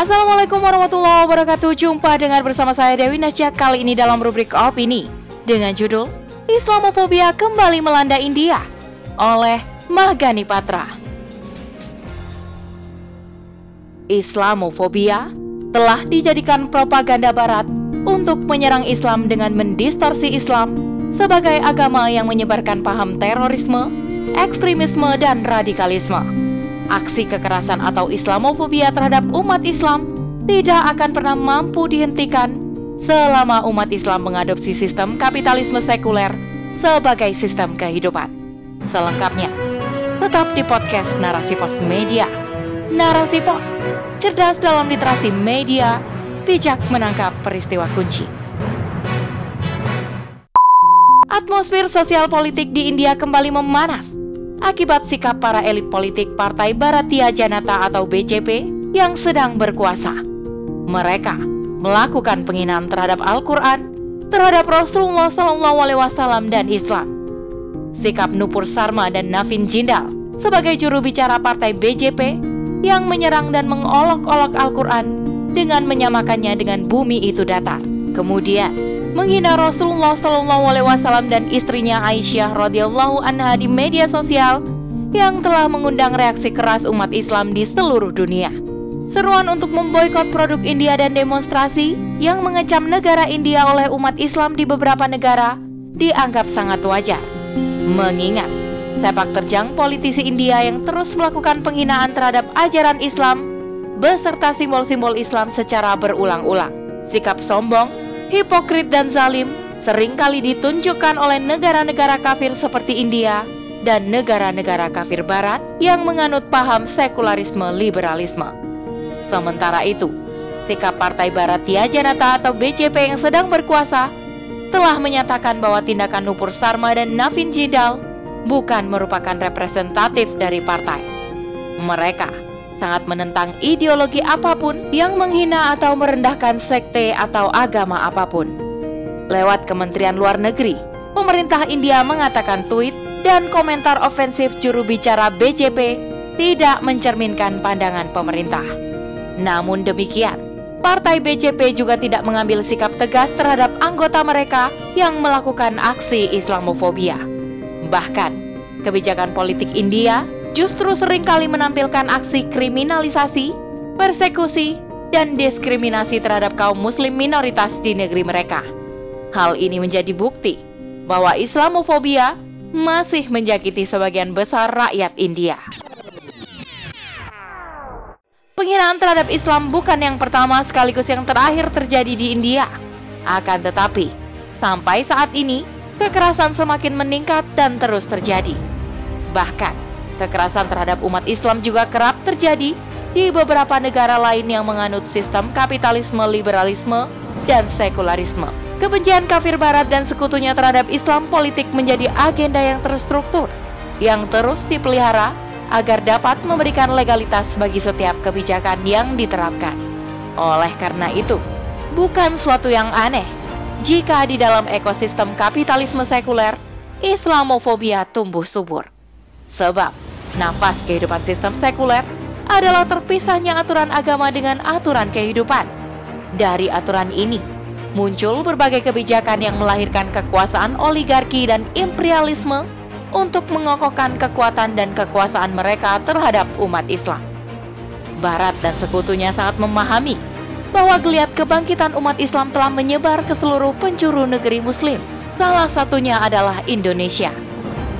Assalamualaikum warahmatullahi wabarakatuh. Jumpa dengan bersama saya Dewi Nasya Kali ini dalam rubrik Opini Dengan judul Islamofobia kembali melanda India Oleh Mahgani Patra. Islamofobia telah dijadikan propaganda barat untuk menyerang Islam dengan mendistorsi Islam sebagai agama yang menyebarkan paham terorisme, ekstremisme, dan radikalisme aksi kekerasan atau Islamofobia terhadap umat Islam tidak akan pernah mampu dihentikan selama umat Islam mengadopsi sistem kapitalisme sekuler sebagai sistem kehidupan. Selengkapnya, tetap di podcast Narasi Pos Media. Narasi Pos, cerdas dalam literasi media, bijak menangkap peristiwa kunci. Atmosfer sosial politik di India kembali memanas akibat sikap para elit politik Partai Bharatiya Janata atau BJP yang sedang berkuasa. Mereka melakukan penghinaan terhadap Al-Quran, terhadap Rasulullah SAW dan Islam. Sikap Nupur Sarma dan Navin Jindal sebagai juru bicara Partai BJP yang menyerang dan mengolok-olok Al-Quran dengan menyamakannya dengan bumi itu datar. Kemudian menghina Rasulullah Shallallahu Alaihi Wasallam dan istrinya Aisyah radhiyallahu anha di media sosial yang telah mengundang reaksi keras umat Islam di seluruh dunia. Seruan untuk memboikot produk India dan demonstrasi yang mengecam negara India oleh umat Islam di beberapa negara dianggap sangat wajar. Mengingat sepak terjang politisi India yang terus melakukan penghinaan terhadap ajaran Islam beserta simbol-simbol Islam secara berulang-ulang. Sikap sombong hipokrit dan zalim sering kali ditunjukkan oleh negara-negara kafir seperti India dan negara-negara kafir barat yang menganut paham sekularisme liberalisme. Sementara itu, sikap Partai Bharatiya Janata atau BJP yang sedang berkuasa telah menyatakan bahwa tindakan Nupur Sarma dan Navin Jindal bukan merupakan representatif dari partai. Mereka sangat menentang ideologi apa pun yang menghina atau merendahkan sekte atau agama apa pun. Lewat Kementerian Luar Negeri, pemerintah India mengatakan tweet dan komentar ofensif juru bicara BJP tidak mencerminkan pandangan pemerintah. Namun demikian, Partai BJP juga tidak mengambil sikap tegas terhadap anggota mereka yang melakukan aksi Islamofobia. Bahkan, kebijakan politik India justru sering kali menampilkan aksi kriminalisasi, persekusi, dan diskriminasi terhadap kaum muslim minoritas di negeri mereka. Hal ini menjadi bukti bahwa Islamofobia masih menjakiti sebagian besar rakyat India. Penghinaan terhadap Islam bukan yang pertama sekaligus yang terakhir terjadi di India. Akan tetapi, sampai saat ini, kekerasan semakin meningkat dan terus terjadi. Bahkan, Kekerasan terhadap umat Islam juga kerap terjadi di beberapa negara lain yang menganut sistem kapitalisme, liberalisme, dan sekularisme. Kebencian kafir barat dan sekutunya terhadap Islam politik menjadi agenda yang terstruktur, yang terus dipelihara agar dapat memberikan legalitas bagi setiap kebijakan yang diterapkan. Oleh karena itu, bukan suatu yang aneh jika di dalam ekosistem kapitalisme sekuler, Islamofobia tumbuh subur. Sebab Nafas kehidupan sistem sekuler adalah terpisahnya aturan agama dengan aturan kehidupan. Dari aturan ini, muncul berbagai kebijakan yang melahirkan kekuasaan oligarki dan imperialisme untuk mengokohkan kekuatan dan kekuasaan mereka terhadap umat Islam. Barat dan sekutunya sangat memahami bahwa geliat kebangkitan umat Islam telah menyebar ke seluruh penjuru negeri Muslim. Salah satunya adalah Indonesia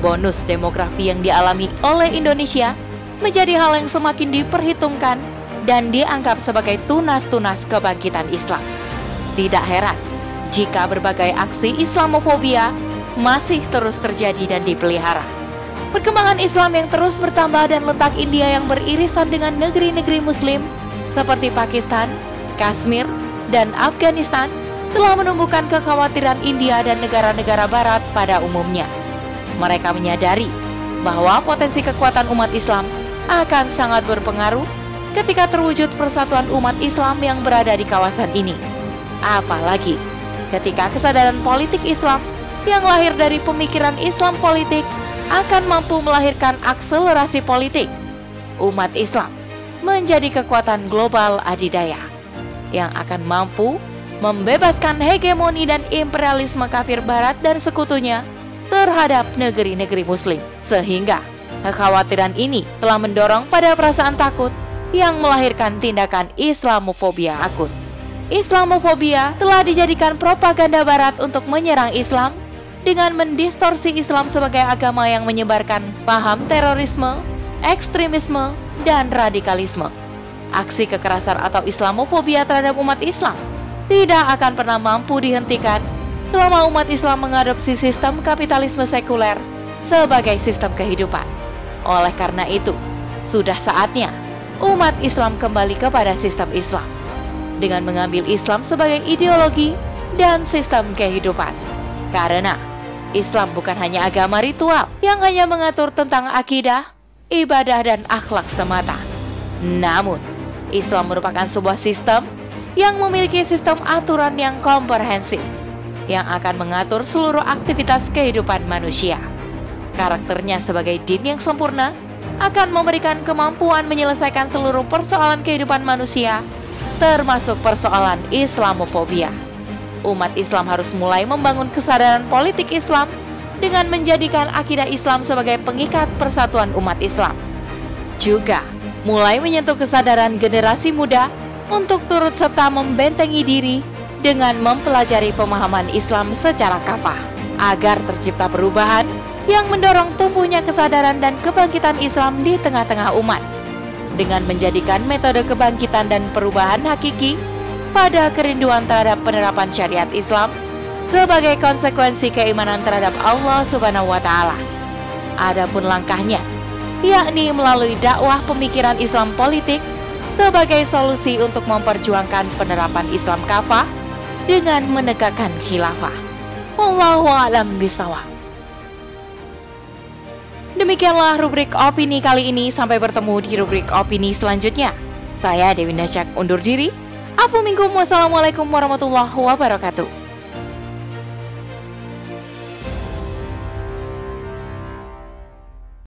bonus demografi yang dialami oleh Indonesia menjadi hal yang semakin diperhitungkan dan dianggap sebagai tunas-tunas kebangkitan Islam. Tidak heran jika berbagai aksi Islamofobia masih terus terjadi dan dipelihara. Perkembangan Islam yang terus bertambah dan letak India yang beririsan dengan negeri-negeri Muslim seperti Pakistan, Kashmir, dan Afghanistan telah menumbuhkan kekhawatiran India dan negara-negara Barat pada umumnya mereka menyadari bahwa potensi kekuatan umat Islam akan sangat berpengaruh ketika terwujud persatuan umat Islam yang berada di kawasan ini. Apalagi ketika kesadaran politik Islam yang lahir dari pemikiran Islam politik akan mampu melahirkan akselerasi politik. Umat Islam menjadi kekuatan global adidaya yang akan mampu membebaskan hegemoni dan imperialisme kafir barat dan sekutunya terhadap negeri-negeri muslim. Sehingga kekhawatiran ini telah mendorong pada perasaan takut yang melahirkan tindakan Islamofobia akut. Islamofobia telah dijadikan propaganda barat untuk menyerang Islam dengan mendistorsi Islam sebagai agama yang menyebarkan paham terorisme, ekstremisme, dan radikalisme. Aksi kekerasan atau Islamofobia terhadap umat Islam tidak akan pernah mampu dihentikan selama umat Islam mengadopsi sistem kapitalisme sekuler sebagai sistem kehidupan. Oleh karena itu, sudah saatnya umat Islam kembali kepada sistem Islam dengan mengambil Islam sebagai ideologi dan sistem kehidupan. Karena Islam bukan hanya agama ritual yang hanya mengatur tentang akidah, ibadah, dan akhlak semata. Namun, Islam merupakan sebuah sistem yang memiliki sistem aturan yang komprehensif yang akan mengatur seluruh aktivitas kehidupan manusia. Karakternya sebagai din yang sempurna akan memberikan kemampuan menyelesaikan seluruh persoalan kehidupan manusia, termasuk persoalan Islamofobia umat Islam harus mulai membangun kesadaran politik Islam dengan menjadikan akidah Islam sebagai pengikat persatuan umat Islam. Juga mulai menyentuh kesadaran generasi muda untuk turut serta membentengi diri dengan mempelajari pemahaman Islam secara kafah agar tercipta perubahan yang mendorong tumbuhnya kesadaran dan kebangkitan Islam di tengah-tengah umat dengan menjadikan metode kebangkitan dan perubahan hakiki pada kerinduan terhadap penerapan syariat Islam sebagai konsekuensi keimanan terhadap Allah Subhanahu wa taala. Adapun langkahnya yakni melalui dakwah pemikiran Islam politik sebagai solusi untuk memperjuangkan penerapan Islam kafah dengan menegakkan khilafah. Wallahu a'lam bishawab. Demikianlah rubrik opini kali ini. Sampai bertemu di rubrik opini selanjutnya. Saya Dewi Nasyak undur diri. Assalamualaikum warahmatullahi wabarakatuh.